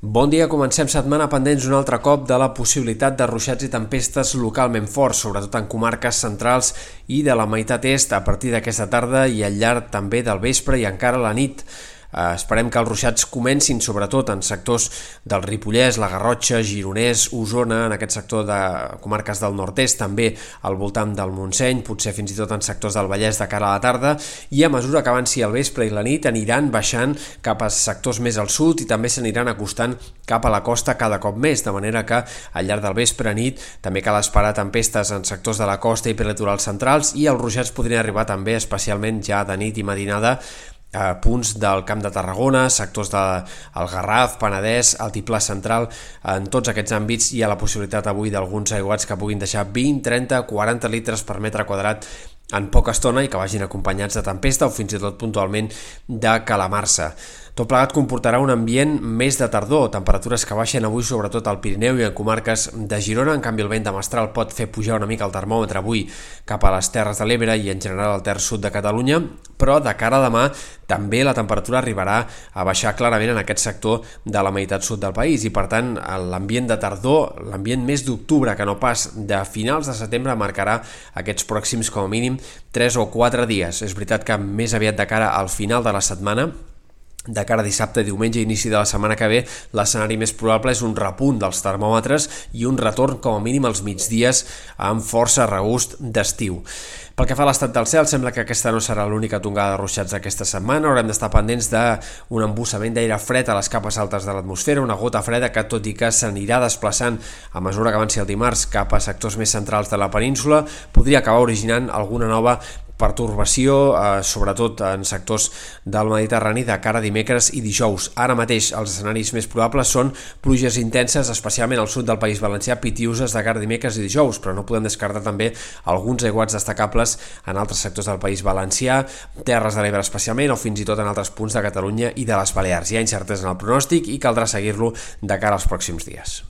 Bon dia, comencem setmana pendents un altre cop de la possibilitat de ruixats i tempestes localment forts, sobretot en comarques centrals i de la meitat est a partir d'aquesta tarda i al llarg també del vespre i encara la nit. Eh, esperem que els ruixats comencin sobretot en sectors del Ripollès, la Garrotxa, Gironès, Osona, en aquest sector de comarques del nord-est, també al voltant del Montseny, potser fins i tot en sectors del Vallès de cara a la tarda, i a mesura que avanci el vespre i la nit aniran baixant cap a sectors més al sud i també s'aniran acostant cap a la costa cada cop més, de manera que al llarg del vespre nit també cal esperar tempestes en sectors de la costa i prelitorals centrals i els ruixats podrien arribar també especialment ja de nit i matinada a punts del Camp de Tarragona, sectors del de, Garraf, Penedès, Altiplà Central, en tots aquests àmbits hi ha la possibilitat avui d'alguns aiguats que puguin deixar 20, 30, 40 litres per metre quadrat en poca estona i que vagin acompanyats de tempesta o fins i tot puntualment de calamarsa. Tot plegat comportarà un ambient més de tardor, temperatures que baixen avui sobretot al Pirineu i en comarques de Girona, en canvi el vent de Mestral pot fer pujar una mica el termòmetre avui cap a les Terres de l'Ebre i en general al terç sud de Catalunya, però de cara a demà també la temperatura arribarà a baixar clarament en aquest sector de la meitat sud del país i per tant l'ambient de tardor, l'ambient més d'octubre que no pas de finals de setembre marcarà aquests pròxims com a mínim 3 o 4 dies. És veritat que més aviat de cara al final de la setmana de cara a dissabte, diumenge, inici de la setmana que ve, l'escenari més probable és un repunt dels termòmetres i un retorn com a mínim als migdies amb força regust d'estiu. Pel que fa a l'estat del cel, sembla que aquesta no serà l'única tongada de ruixats d'aquesta setmana. Haurem d'estar pendents d'un embussament d'aire fred a les capes altes de l'atmosfera, una gota freda que, tot i que s'anirà desplaçant a mesura que avanci el dimarts cap a sectors més centrals de la península, podria acabar originant alguna nova pertorbació, eh, sobretot en sectors del Mediterrani de cara a dimecres i dijous. Ara mateix els escenaris més probables són pluges intenses, especialment al sud del País Valencià, pitiuses de cara a dimecres i dijous, però no podem descartar també alguns aiguats destacables en altres sectors del País Valencià, Terres de l'Ebre especialment, o fins i tot en altres punts de Catalunya i de les Balears. Hi ha incertesa en el pronòstic i caldrà seguir-lo de cara als pròxims dies.